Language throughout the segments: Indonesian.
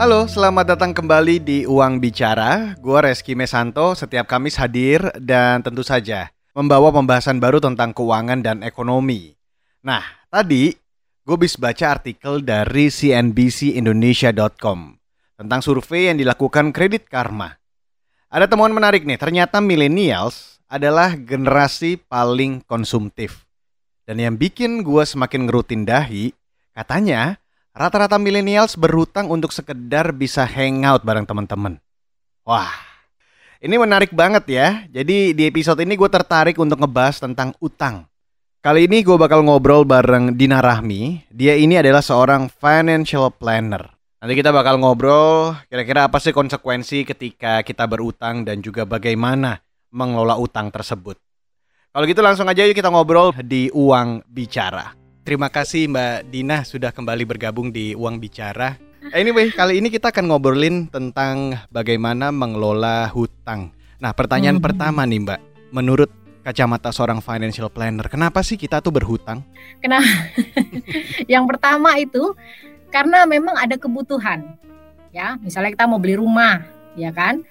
Halo, selamat datang kembali di Uang Bicara. Gue Reski Mesanto, setiap Kamis hadir dan tentu saja membawa pembahasan baru tentang keuangan dan ekonomi. Nah, tadi gue bisa baca artikel dari cnbcindonesia.com tentang survei yang dilakukan Kredit Karma. Ada temuan menarik nih, ternyata millennials adalah generasi paling konsumtif. Dan yang bikin gue semakin ngerutin dahi, katanya Rata-rata millennials berhutang untuk sekedar bisa hangout bareng teman-teman. Wah, ini menarik banget ya. Jadi di episode ini gue tertarik untuk ngebahas tentang utang. Kali ini gue bakal ngobrol bareng Dina Rahmi. Dia ini adalah seorang financial planner. Nanti kita bakal ngobrol kira-kira apa sih konsekuensi ketika kita berutang dan juga bagaimana mengelola utang tersebut. Kalau gitu langsung aja yuk kita ngobrol di Uang Bicara. Terima kasih Mbak Dina sudah kembali bergabung di Uang Bicara. Anyway, kali ini kita akan ngobrolin tentang bagaimana mengelola hutang. Nah, pertanyaan hmm. pertama nih Mbak, menurut kacamata seorang financial planner, kenapa sih kita tuh berhutang? Kenapa? Yang pertama itu karena memang ada kebutuhan. Ya, misalnya kita mau beli rumah, ya kan?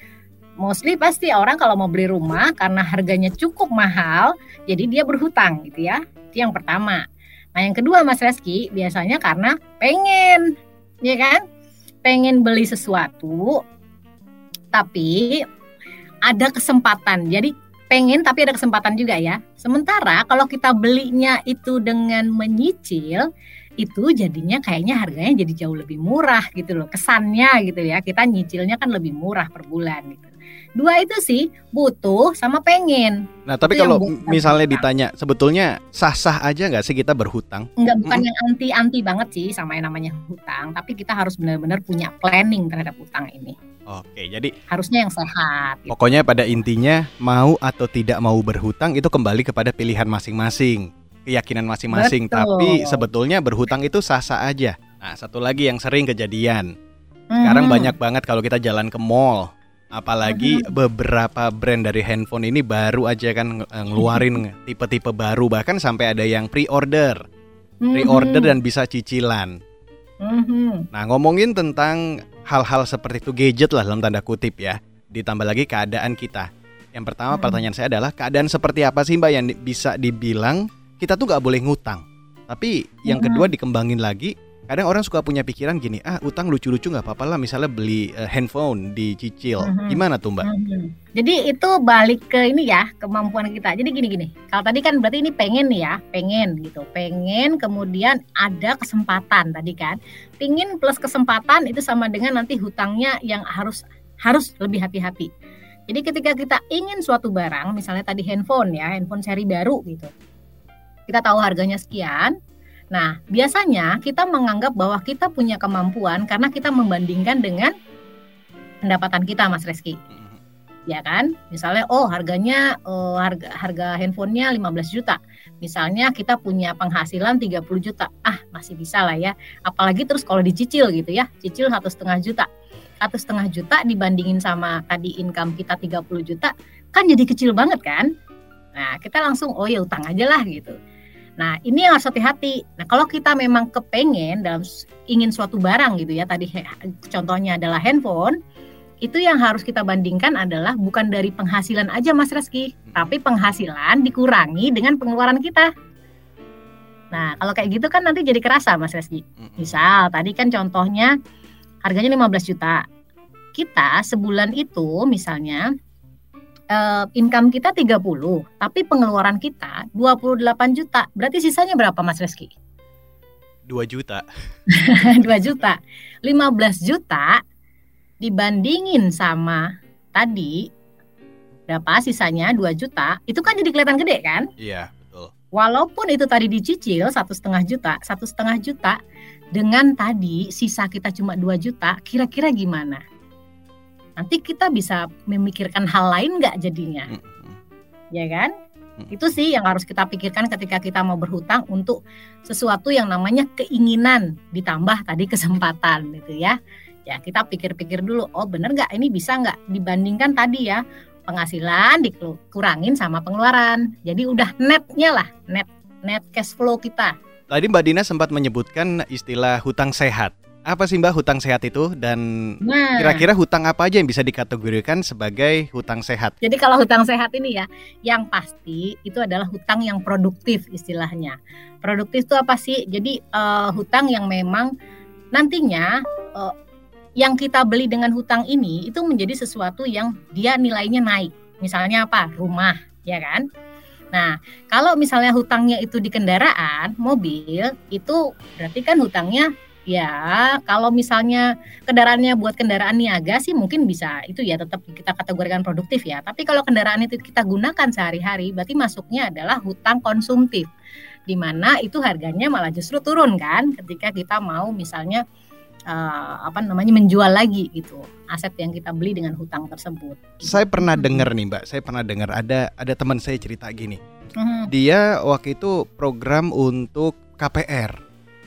Mostly pasti orang kalau mau beli rumah karena harganya cukup mahal, jadi dia berhutang gitu ya. Itu yang pertama. Nah yang kedua Mas Reski biasanya karena pengen, ya kan? Pengen beli sesuatu, tapi ada kesempatan. Jadi pengen tapi ada kesempatan juga ya. Sementara kalau kita belinya itu dengan menyicil, itu jadinya kayaknya harganya jadi jauh lebih murah gitu loh. Kesannya gitu ya. Kita nyicilnya kan lebih murah per bulan gitu. Dua itu sih butuh sama pengen. Nah tapi itu kalau misalnya ditanya sebetulnya sah-sah aja nggak sih kita berhutang? Enggak bukan hmm. yang anti-anti banget sih sama yang namanya hutang. Tapi kita harus benar-benar punya planning terhadap hutang ini. Oke, jadi harusnya yang sehat. Gitu. Pokoknya pada intinya mau atau tidak mau berhutang itu kembali kepada pilihan masing-masing, keyakinan masing-masing. Tapi sebetulnya berhutang itu sah-sah aja. Nah, satu lagi yang sering kejadian. Sekarang hmm. banyak banget kalau kita jalan ke mall, Apalagi beberapa brand dari handphone ini baru aja kan eh, ngeluarin tipe-tipe baru bahkan sampai ada yang pre-order. Pre-order dan bisa cicilan. Nah, ngomongin tentang hal-hal seperti itu gadget lah dalam tanda kutip ya. Ditambah lagi keadaan kita. Yang pertama pertanyaan saya adalah keadaan seperti apa sih Mbak yang bisa dibilang kita tuh nggak boleh ngutang. Tapi yang kedua dikembangin lagi kadang orang suka punya pikiran gini ah utang lucu-lucu nggak apa-apa lah misalnya beli uh, handphone dicicil mm-hmm. gimana tuh mbak? Mm-hmm. Jadi itu balik ke ini ya kemampuan kita. Jadi gini-gini. Kalau tadi kan berarti ini pengen nih ya, pengen gitu, pengen kemudian ada kesempatan tadi kan. Pingin plus kesempatan itu sama dengan nanti hutangnya yang harus harus lebih hati-hati. Jadi ketika kita ingin suatu barang, misalnya tadi handphone ya, handphone seri baru gitu. Kita tahu harganya sekian, Nah, biasanya kita menganggap bahwa kita punya kemampuan karena kita membandingkan dengan pendapatan kita, Mas Reski. Ya kan? Misalnya, oh harganya oh, harga harga handphonenya 15 juta. Misalnya kita punya penghasilan 30 juta. Ah, masih bisa lah ya. Apalagi terus kalau dicicil gitu ya, cicil satu setengah juta. Satu setengah juta dibandingin sama tadi income kita 30 juta, kan jadi kecil banget kan? Nah, kita langsung, oh ya utang aja lah gitu. Nah, ini yang harus hati-hati. Nah, kalau kita memang kepengen dalam ingin suatu barang gitu ya, tadi contohnya adalah handphone, itu yang harus kita bandingkan adalah bukan dari penghasilan aja Mas Reski, tapi penghasilan dikurangi dengan pengeluaran kita. Nah, kalau kayak gitu kan nanti jadi kerasa Mas Reski. Misal tadi kan contohnya harganya 15 juta. Kita sebulan itu misalnya uh, income kita 30, tapi pengeluaran kita 28 juta. Berarti sisanya berapa Mas Reski? 2 juta. 2 juta. 15 juta dibandingin sama tadi berapa sisanya 2 juta, itu kan jadi kelihatan gede kan? Iya, betul. Walaupun itu tadi dicicil satu setengah juta, satu setengah juta dengan tadi sisa kita cuma 2 juta, kira-kira gimana? Nanti kita bisa memikirkan hal lain nggak jadinya? Mm -hmm. ya kan? Mm. itu sih yang harus kita pikirkan ketika kita mau berhutang untuk sesuatu yang namanya keinginan ditambah tadi kesempatan gitu ya. Ya kita pikir-pikir dulu oh bener nggak? Ini bisa nggak dibandingkan tadi ya? Penghasilan dikurangin sama pengeluaran. Jadi udah netnya lah net net cash flow kita. Tadi Mbak Dina sempat menyebutkan istilah hutang sehat apa sih Mbak hutang sehat itu dan Nah, kira-kira hutang apa aja yang bisa dikategorikan sebagai hutang sehat? jadi kalau hutang sehat ini ya, yang pasti itu adalah hutang yang produktif istilahnya. Produktif itu apa sih? Jadi eh, hutang yang memang nantinya eh, yang kita beli dengan hutang ini itu menjadi sesuatu yang dia nilainya naik. Misalnya apa? Rumah, ya kan? Nah, kalau misalnya hutangnya itu di kendaraan, mobil, itu berarti kan hutangnya ya kalau misalnya kendaraannya buat kendaraan niaga sih mungkin bisa itu ya tetap kita kategorikan produktif ya. Tapi kalau kendaraan itu kita gunakan sehari-hari berarti masuknya adalah hutang konsumtif. Di mana itu harganya malah justru turun kan ketika kita mau misalnya eh, apa namanya menjual lagi gitu aset yang kita beli dengan hutang tersebut. Saya pernah dengar nih Mbak, saya pernah dengar ada ada teman saya cerita gini. Mhm. Dia waktu itu program untuk KPR.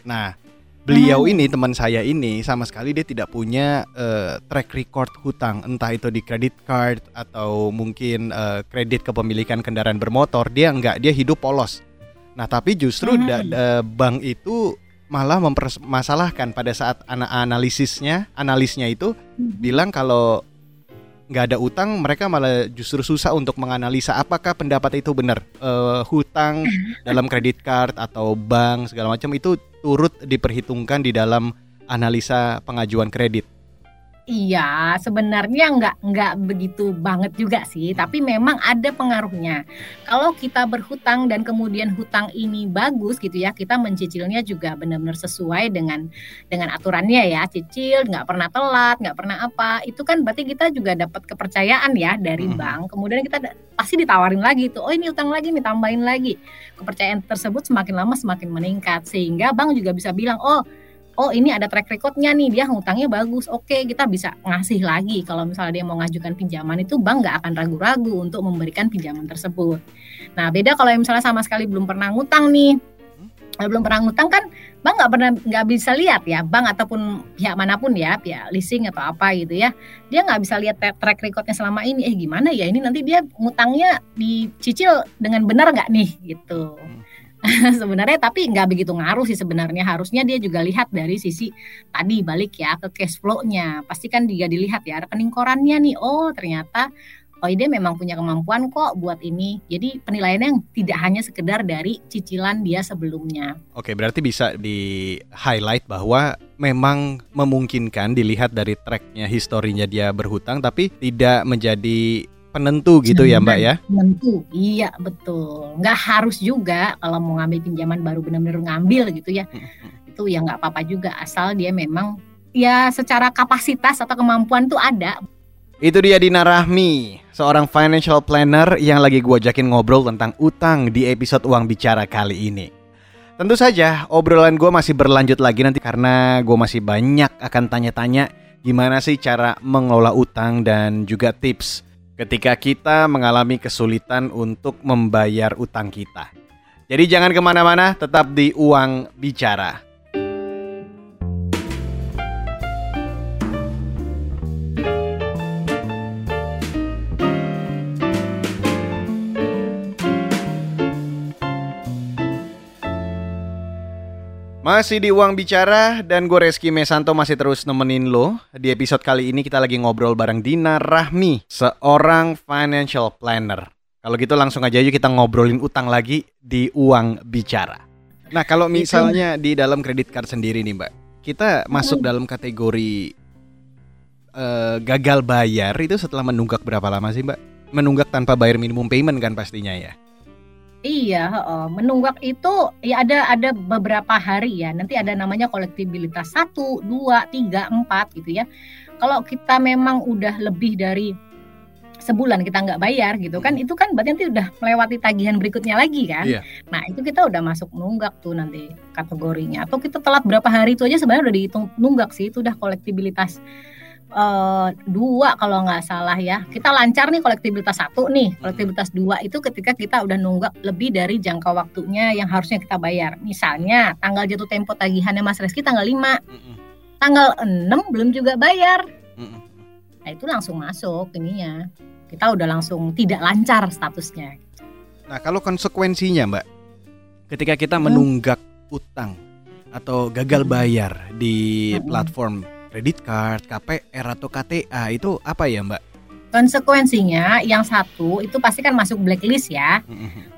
Nah, beliau Hmm. ini teman saya ini sama sekali dia tidak punya eh, track record hutang, entah itu di credit card atau mungkin eh, kredit kepemilikan kendaraan bermotor. Dia enggak, dia hidup polos. Nah, tapi justru Hmm. da- da- bank itu malah mempermasalahkan pada saat ana- analisisnya, analisnya itu bilang kalau nggak ada utang mereka malah justru susah untuk menganalisa apakah pendapat itu benar Eh, hutang dalam kredit card atau bank segala macam itu turut diperhitungkan di dalam analisa pengajuan kredit. Iya, sebenarnya nggak nggak begitu banget juga sih, tapi memang ada pengaruhnya. Kalau kita berhutang dan kemudian hutang ini bagus gitu ya, kita mencicilnya juga benar-benar sesuai dengan dengan aturannya ya, cicil nggak pernah telat, nggak pernah apa, itu kan berarti kita juga dapat kepercayaan ya dari Mhm. bank. Kemudian kita pasti ditawarin lagi tuh, oh ini utang lagi nih, tambahin lagi. Kepercayaan tersebut semakin lama semakin meningkat, sehingga bank juga bisa bilang, oh oh ini ada track recordnya nih dia ngutangnya bagus oke kita bisa ngasih lagi. Kalau misalnya dia mau ngajukan pinjaman itu bank nggak akan ragu-ragu untuk memberikan pinjaman tersebut. Nah beda kalau misalnya sama sekali belum pernah ngutang nih. Kalau belum pernah ngutang kan bank nggak pernah nggak bisa lihat ya bank ataupun pihak mana pun ya pihak leasing atau apa gitu ya. Dia nggak bisa lihat tra- track recordnya selama ini. Eh gimana ya ini nanti dia ngutangnya dicicil dengan benar nggak nih? Gitu sebenarnya tapi nggak begitu ngaruh sih sebenarnya. Harusnya dia juga lihat dari sisi tadi balik ya ke cash flow-nya. Pasti kan juga dilihat ya rekening korannya nih. Oh ternyata oh dia memang punya kemampuan kok buat ini. Jadi penilaiannya yang tidak hanya sekedar dari cicilan dia sebelumnya. Oke, berarti bisa di highlight bahwa memang memungkinkan dilihat dari tracknya historinya dia berhutang tapi tidak menjadi penentu gitu ya Mbak ya. tentu iya betul nggak harus juga kalau mau ngambil pinjaman baru benar-benar ngambil gitu ya itu ya nggak apa-apa juga asal dia memang ya secara kapasitas atau kemampuan tuh ada Itu dia Dina Rahmi, seorang financial planner yang lagi gua ajakin ngobrol tentang utang di episode Uang Bicara kali ini. Tentu saja obrolan gua masih berlanjut lagi nanti karena gua masih banyak akan tanya-tanya gimana sih cara mengelola utang dan juga tips ketika kita mengalami kesulitan untuk membayar utang kita. Jadi jangan ke mana-mana, tetap di Uang Bicara. Masih di Uang Bicara dan gue Reski Mesanto masih terus nemenin lo. Di episode kali ini kita lagi ngobrol bareng Dina Rahmi, seorang financial planner. Kalau gitu langsung aja yuk kita ngobrolin utang lagi di Uang Bicara. Nah kalau misalnya di dalam kredit card sendiri nih Mbak, kita masuk dalam kategori eh, gagal bayar itu setelah menunggak berapa lama sih Mbak? Menunggak tanpa bayar minimum payment kan pastinya ya? Iya, menunggak itu ya ada ada beberapa hari ya. Nanti ada namanya kolektibilitas 1, 2, 3, 4 gitu ya. Kalau kita memang udah lebih dari sebulan kita nggak bayar gitu kan, itu kan berarti nanti udah melewati tagihan berikutnya lagi kan. Iya. Nah itu kita udah masuk nunggak tuh nanti kategorinya. Atau kita telat berapa hari itu aja sebenarnya udah dihitung nunggak sih. Itu udah kolektibilitas eh, dua kalau nggak salah ya. Kita lancar nih kolektibilitas satu nih. Kolektibilitas dua itu ketika kita udah nunggak lebih dari jangka waktunya yang harusnya kita bayar. Misalnya tanggal jatuh tempo tagihannya Mas Reski tanggal 5, tanggal 6 belum juga bayar. Nah itu langsung masuk ininya. Kita udah langsung tidak lancar statusnya. Nah, kalau konsekuensinya, Mbak, ketika kita Hmm. menunggak utang, atau gagal bayar di platform kredit card, KPR atau KTA itu apa ya Mbak? Konsekuensinya yang satu itu pasti kan masuk blacklist ya.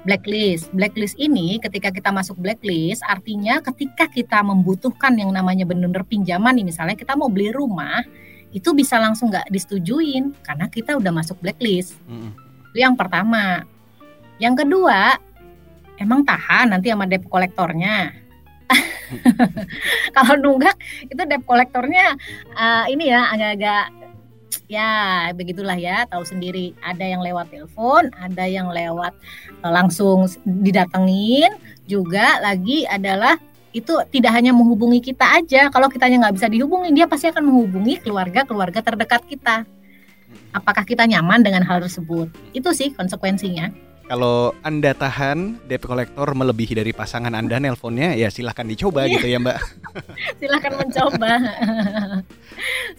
Blacklist. Blacklist ini ketika kita masuk blacklist artinya ketika kita membutuhkan yang namanya benar-benar pinjaman nih misalnya kita mau beli rumah itu bisa langsung nggak disetujuin karena kita udah masuk blacklist. Itu yang pertama. Yang kedua, emang tahan nanti sama debt kolektornya. Kalau nunggak itu debt kolektornya uh, ini ya agak-agak ya begitulah ya tahu sendiri. Ada yang lewat telepon ada yang lewat uh, langsung didatengin. Juga lagi adalah itu tidak hanya menghubungi kita aja. Kalau kitanya nggak bisa dihubungi dia pasti akan menghubungi keluarga keluarga terdekat kita. Apakah kita nyaman dengan hal tersebut? Itu sih konsekuensinya kalau Anda tahan DP kolektor melebihi dari pasangan Anda nelponnya ya silahkan dicoba iya. gitu ya Mbak. silahkan mencoba.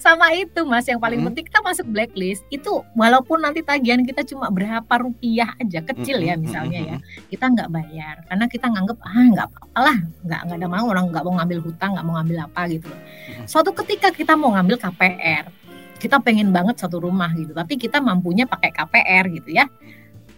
Sama itu Mas yang paling hmm. penting kita masuk blacklist itu walaupun nanti tagihan kita cuma berapa rupiah aja kecil ya misalnya ya kita nggak bayar karena kita nganggep ah nggak apa-apa lah nggak nggak ada mau orang nggak mau ngambil hutang nggak mau ngambil apa gitu Suatu ketika kita mau ngambil KPR kita pengen banget satu rumah gitu tapi kita mampunya pakai KPR gitu ya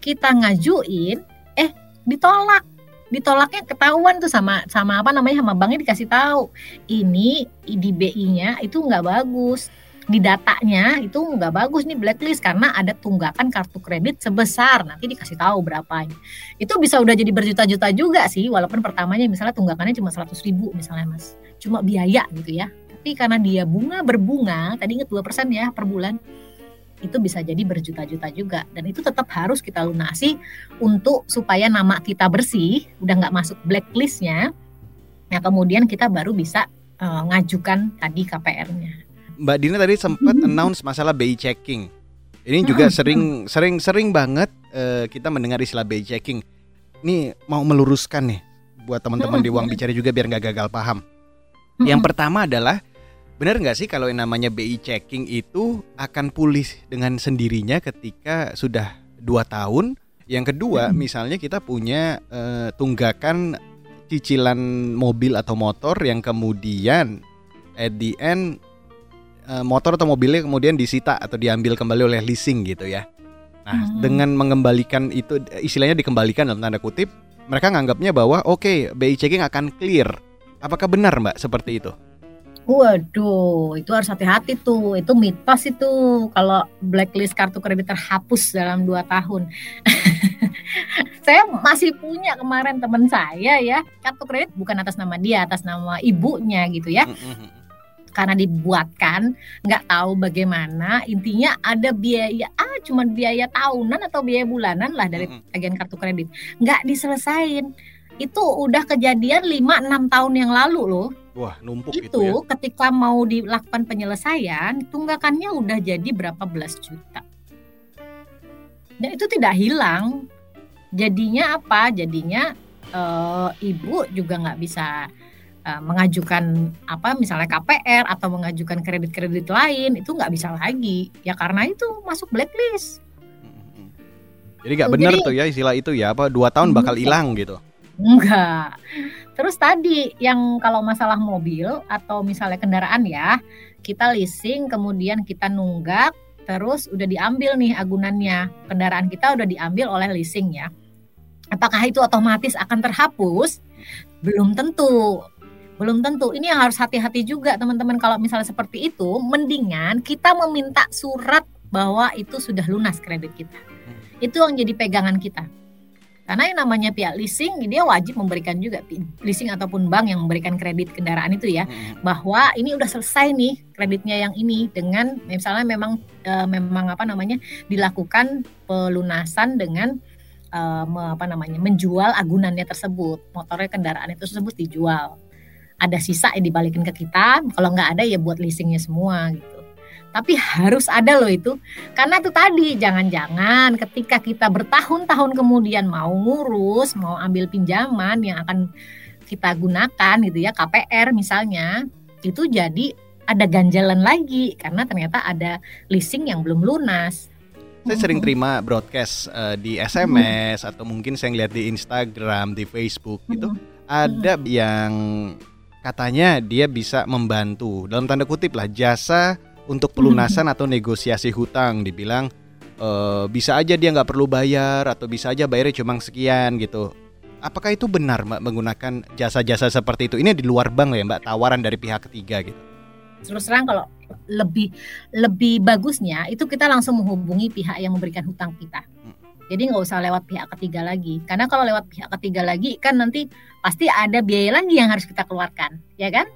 kita ngajuin eh ditolak. Ditolaknya ketahuan tuh sama sama apa namanya sama banknya dikasih tahu. Ini di BI-nya itu nggak bagus. Di datanya itu nggak bagus nih blacklist karena ada tunggakan kartu kredit sebesar. Nanti dikasih tahu berapanya. Itu bisa udah jadi berjuta-juta juga sih walaupun pertamanya misalnya tunggakannya cuma 100 ribu misalnya mas. Cuma biaya gitu ya. Tapi karena dia bunga berbunga tadi inget dua persen ya per bulan itu bisa jadi berjuta-juta juga. Dan itu tetap harus kita lunasi untuk supaya nama kita bersih udah nggak masuk blacklistnya nah kemudian kita baru bisa uh, ngajukan tadi KPR-nya Mbak Dina tadi sempat mm -hmm. announce masalah BI checking. Ini juga sering sering sering banget uh, kita mendengar istilah BI checking. Ini mau meluruskan nih buat teman-teman di uang bicara juga biar nggak gagal paham. Yang pertama adalah Benar nggak sih kalau yang namanya BI checking itu akan pulih dengan sendirinya ketika sudah dua tahun? Yang kedua, hmm. misalnya kita punya uh, tunggakan cicilan mobil atau motor yang kemudian at the end uh, motor atau mobilnya kemudian disita atau diambil kembali oleh leasing gitu ya. Nah, hmm. dengan mengembalikan itu istilahnya dikembalikan dalam tanda kutip, mereka nganggapnya bahwa oke, okay, BI checking akan clear. Apakah benar, Mbak, seperti itu? Waduh, itu harus hati-hati tuh. Itu mitos itu kalau blacklist kartu kredit terhapus dalam dua tahun. saya masih punya kemarin teman saya ya kartu kredit bukan atas nama dia, atas nama ibunya gitu ya. Karena dibuatkan nggak tahu bagaimana intinya ada biaya ah cuma biaya tahunan atau biaya bulanan lah dari tagihan kartu kredit nggak diselesain itu udah kejadian 5-6 tahun yang lalu loh Wah, numpuk itu, itu ya. ketika mau dilakukan penyelesaian, tunggakannya udah jadi berapa belas juta. Dan itu tidak hilang. Jadinya apa? Jadinya e, ibu juga nggak bisa e, mengajukan apa misalnya KPR atau mengajukan kredit-kredit lain itu nggak bisa lagi. Ya karena itu masuk blacklist. Jadi nggak benar tuh ya istilah itu ya apa dua tahun bakal hilang gitu. Enggak. Terus tadi yang kalau masalah mobil atau misalnya kendaraan ya, kita leasing kemudian kita nunggak terus udah diambil nih agunannya. Kendaraan kita udah diambil oleh leasing ya. Apakah itu otomatis akan terhapus? Belum tentu. Belum tentu. Ini yang harus hati-hati juga teman-teman kalau misalnya seperti itu, mendingan kita meminta surat bahwa itu sudah lunas kredit kita. Hmm. Itu yang jadi pegangan kita karena yang namanya pihak leasing dia wajib memberikan juga leasing ataupun bank yang memberikan kredit kendaraan itu ya. Hmm. bahwa ini udah selesai nih kreditnya yang ini dengan misalnya memang e, memang apa namanya dilakukan pelunasan dengan e, me, apa namanya menjual agunannya tersebut. Motornya kendaraan itu tersebut dijual. Ada sisa yang dibalikin ke kita kalau nggak ada ya buat leasingnya semua gitu tapi harus ada loh itu. Karena itu tadi jangan-jangan ketika kita bertahun-tahun kemudian mau ngurus mau ambil pinjaman yang akan kita gunakan gitu ya KPR misalnya itu jadi ada ganjalan lagi. Karena ternyata ada leasing yang belum lunas. Saya sering terima broadcast uh, di SMS atau mungkin saya lihat di Instagram, di Facebook itu ada yang katanya dia bisa membantu. Dalam tanda kutip lah jasa untuk pelunasan atau negosiasi hutang dibilang e, bisa aja dia nggak perlu bayar atau bisa aja bayarnya cuma sekian gitu. Apakah itu benar mbak menggunakan jasa-jasa seperti itu? Ini di luar bank ya mbak tawaran dari pihak ketiga gitu. Terus terang kalau lebih lebih bagusnya itu kita langsung menghubungi pihak yang memberikan hutang kita. Jadi nggak usah lewat pihak ketiga lagi, karena kalau lewat pihak ketiga lagi kan nanti pasti ada biaya lagi yang harus kita keluarkan, ya kan?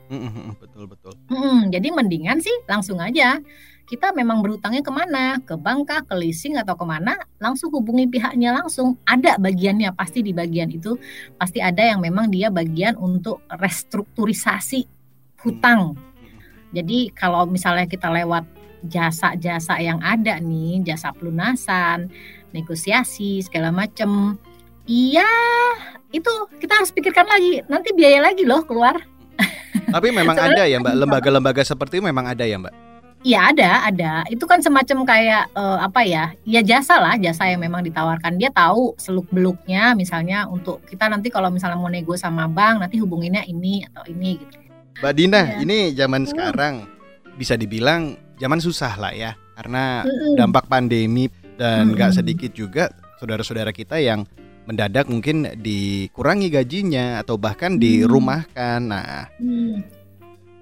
Betul betul. Hmm, jadi mendingan sih langsung aja. Kita memang berhutangnya ke mana, ke bank kah, ke leasing atau ke mana, langsung hubungi pihaknya langsung. Ada bagiannya pasti di bagian itu. Pasti ada yang memang dia bagian untuk restrukturisasi hutang. Jadi kalau misalnya kita lewat jasa-jasa yang ada nih, jasa pelunasan, negosiasi segala macam, iya itu kita harus pikirkan lagi. Nanti biaya lagi loh keluar. Tapi memang ada ya Mbak, lembaga-lembaga seperti itu memang ada ya Mbak? Iya ada, ada. Itu kan semacam kayak uh, apa ya? Ya jasa lah, jasa yang memang ditawarkan. Dia tahu seluk beluknya, misalnya untuk kita nanti kalau misalnya mau nego sama bank, nanti hubunginnya ini atau ini gitu. Mbak Dina, ya. ini zaman hmm. sekarang bisa dibilang zaman susah lah ya, karena hmm. dampak pandemi dan nggak hmm. sedikit juga saudara-saudara kita yang mendadak mungkin dikurangi gajinya atau bahkan hmm. dirumahkan. Nah, hmm.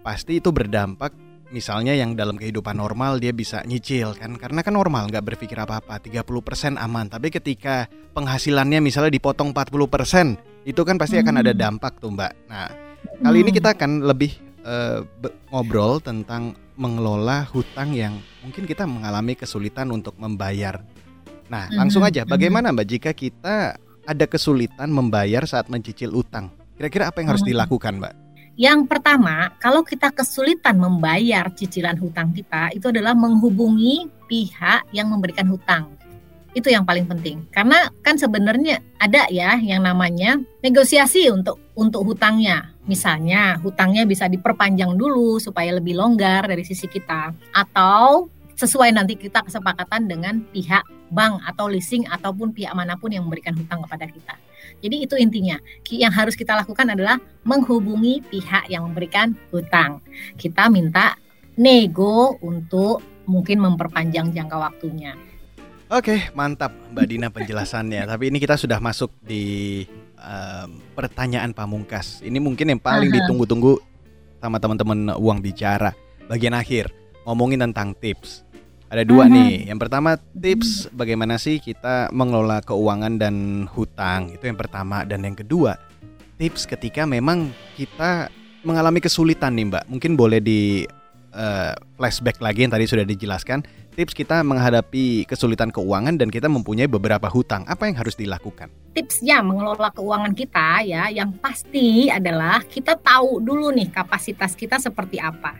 pasti itu berdampak misalnya yang dalam kehidupan normal dia bisa nyicil kan karena kan normal nggak berpikir apa-apa 30% aman tapi ketika penghasilannya misalnya dipotong 40% itu kan pasti akan ada hmm. dampak tuh mbak nah kali ini hmm. kita akan lebih uh, ngobrol tentang mengelola hutang yang mungkin kita mengalami kesulitan untuk membayar nah hmm. langsung aja bagaimana mbak jika kita ada kesulitan membayar saat mencicil utang kira-kira apa yang harus dilakukan mbak yang pertama, kalau kita kesulitan membayar cicilan hutang kita, itu adalah menghubungi pihak yang memberikan hutang. Itu yang paling penting. Karena kan sebenarnya ada ya yang namanya negosiasi untuk untuk hutangnya. Misalnya, hutangnya bisa diperpanjang dulu supaya lebih longgar dari sisi kita atau sesuai nanti kita kesepakatan dengan pihak bank atau leasing ataupun pihak mana pun yang memberikan hutang kepada kita. Jadi itu intinya. Yang harus kita lakukan adalah menghubungi pihak yang memberikan hutang. Kita minta nego untuk mungkin memperpanjang jangka waktunya. Oke, mantap Mbak Dina penjelasannya. Tapi ini kita sudah masuk di um, pertanyaan pamungkas. Ini mungkin yang paling ditunggu-tunggu sama teman-teman uang bicara. Bagian akhir ngomongin tentang tips. Ada dua -huh. nih. Yang pertama tips bagaimana sih kita mengelola keuangan dan hutang itu yang pertama dan yang kedua tips ketika memang kita mengalami kesulitan nih Mbak. Mungkin boleh di uh, flashback lagi yang tadi sudah dijelaskan. Tips kita menghadapi kesulitan keuangan dan kita mempunyai beberapa hutang. Apa yang harus dilakukan? Tipsnya mengelola keuangan kita ya, yang pasti adalah kita tahu dulu nih kapasitas kita seperti apa.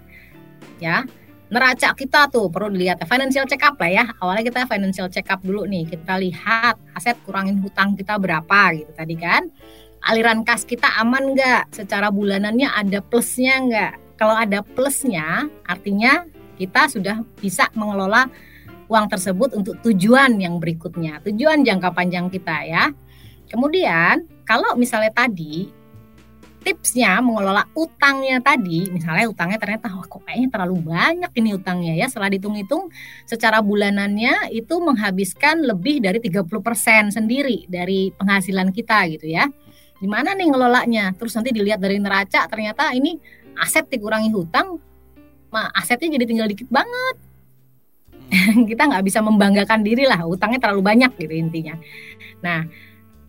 Ya, neraca kita tuh perlu dilihat financial check up lah ya. Awalnya kita financial check up dulu nih. Kita lihat aset kurangin hutang kita berapa gitu tadi kan. Aliran kas kita aman nggak? Secara bulanannya ada plusnya nggak? Kalau ada plusnya, artinya kita sudah bisa mengelola uang tersebut untuk tujuan yang berikutnya, tujuan jangka panjang kita ya. Kemudian kalau misalnya tadi tipsnya mengelola utangnya tadi, misalnya utangnya ternyata oh, kok kayaknya terlalu banyak ini utangnya ya. Setelah dihitung-hitung secara bulanannya itu menghabiskan lebih dari 30% sendiri dari penghasilan kita gitu ya. Gimana nih ngelolanya? Terus nanti dilihat dari neraca ternyata ini aset dikurangi hutang, mah asetnya jadi tinggal dikit banget. kita nggak bisa membanggakan diri lah, utangnya terlalu banyak gitu intinya. Nah,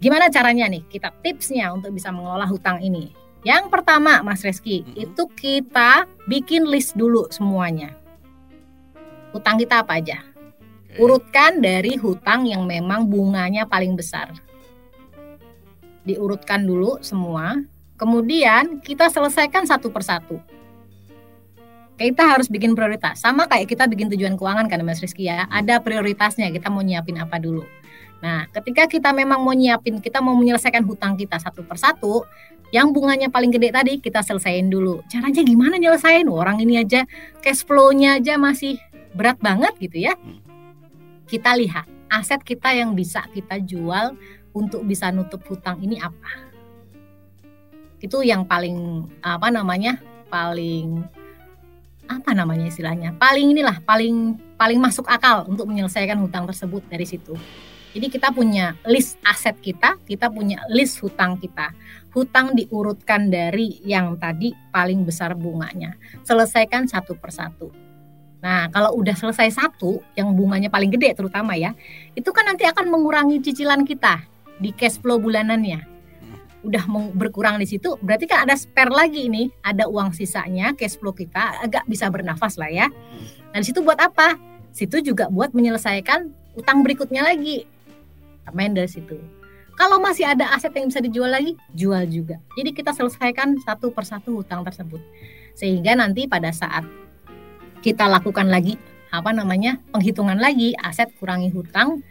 Gimana caranya nih? Kita tipsnya untuk bisa mengelola hutang ini. Yang pertama, Mas Reski, hmm. itu kita bikin list dulu semuanya. Hutang kita apa aja? Okay. Urutkan dari hutang yang memang bunganya paling besar. Diurutkan dulu semua. Kemudian kita selesaikan satu persatu. Kita harus bikin prioritas. Sama kayak kita bikin tujuan keuangan kan Mas Rizky ya. Ada prioritasnya, kita mau nyiapin apa dulu. Nah, ketika kita memang mau nyiapin, kita mau menyelesaikan hutang kita satu persatu, yang bunganya paling gede tadi kita selesaiin dulu. Caranya gimana nyelesain? Orang ini aja cash flow-nya aja masih berat banget gitu ya. Kita lihat aset kita yang bisa kita jual untuk bisa nutup hutang ini apa. Itu yang paling apa namanya? paling apa namanya istilahnya? Paling inilah paling paling masuk akal untuk menyelesaikan hutang tersebut dari situ. Jadi kita punya list aset kita, kita punya list hutang kita. Hutang diurutkan dari yang tadi paling besar bunganya. Selesaikan satu persatu. Nah, kalau udah selesai satu, yang bunganya paling gede terutama ya, itu kan nanti akan mengurangi cicilan kita di cash flow bulanannya. Udah mau berkurang di situ, berarti kan ada spare lagi ini, ada uang sisanya, cash flow kita agak bisa bernafas lah ya. Nah, di situ buat apa? Situ juga buat menyelesaikan utang berikutnya lagi main dari situ. Kalau masih ada aset yang bisa dijual lagi, jual juga. Jadi kita selesaikan satu persatu hutang tersebut. Sehingga nanti pada saat kita lakukan lagi apa namanya penghitungan lagi aset kurangi hutang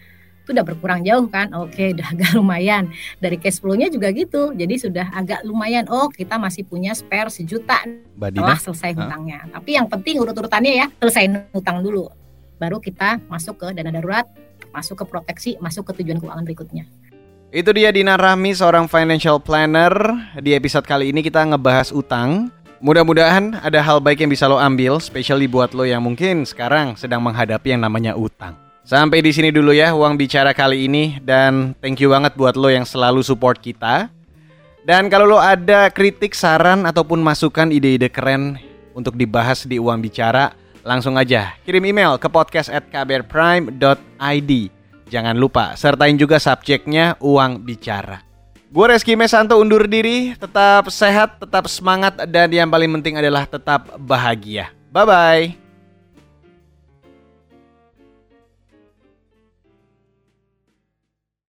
itu udah berkurang jauh kan oke udah agak lumayan dari cash flow-nya juga gitu jadi sudah agak lumayan oh kita masih punya spare sejuta setelah selesai hutangnya huh? tapi yang penting urut-urutannya ya selesai hutang dulu baru kita masuk ke dana darurat masuk ke proteksi, masuk ke tujuan keuangan berikutnya. Itu dia Dina Rahmi, seorang financial planner. Di episode kali ini kita ngebahas utang. Mudah-mudahan ada hal baik yang bisa lo ambil, especially buat lo yang mungkin sekarang sedang menghadapi yang namanya utang. Sampai di sini dulu ya uang bicara kali ini dan thank you banget buat lo yang selalu support kita. Dan kalau lo ada kritik, saran ataupun masukan ide-ide keren untuk dibahas di uang bicara, Langsung aja kirim email ke podcast at kbrprime.id. Jangan lupa sertain juga subjeknya uang bicara. Gue Reski Mesanto undur diri, tetap sehat, tetap semangat, dan yang paling penting adalah tetap bahagia. Bye-bye.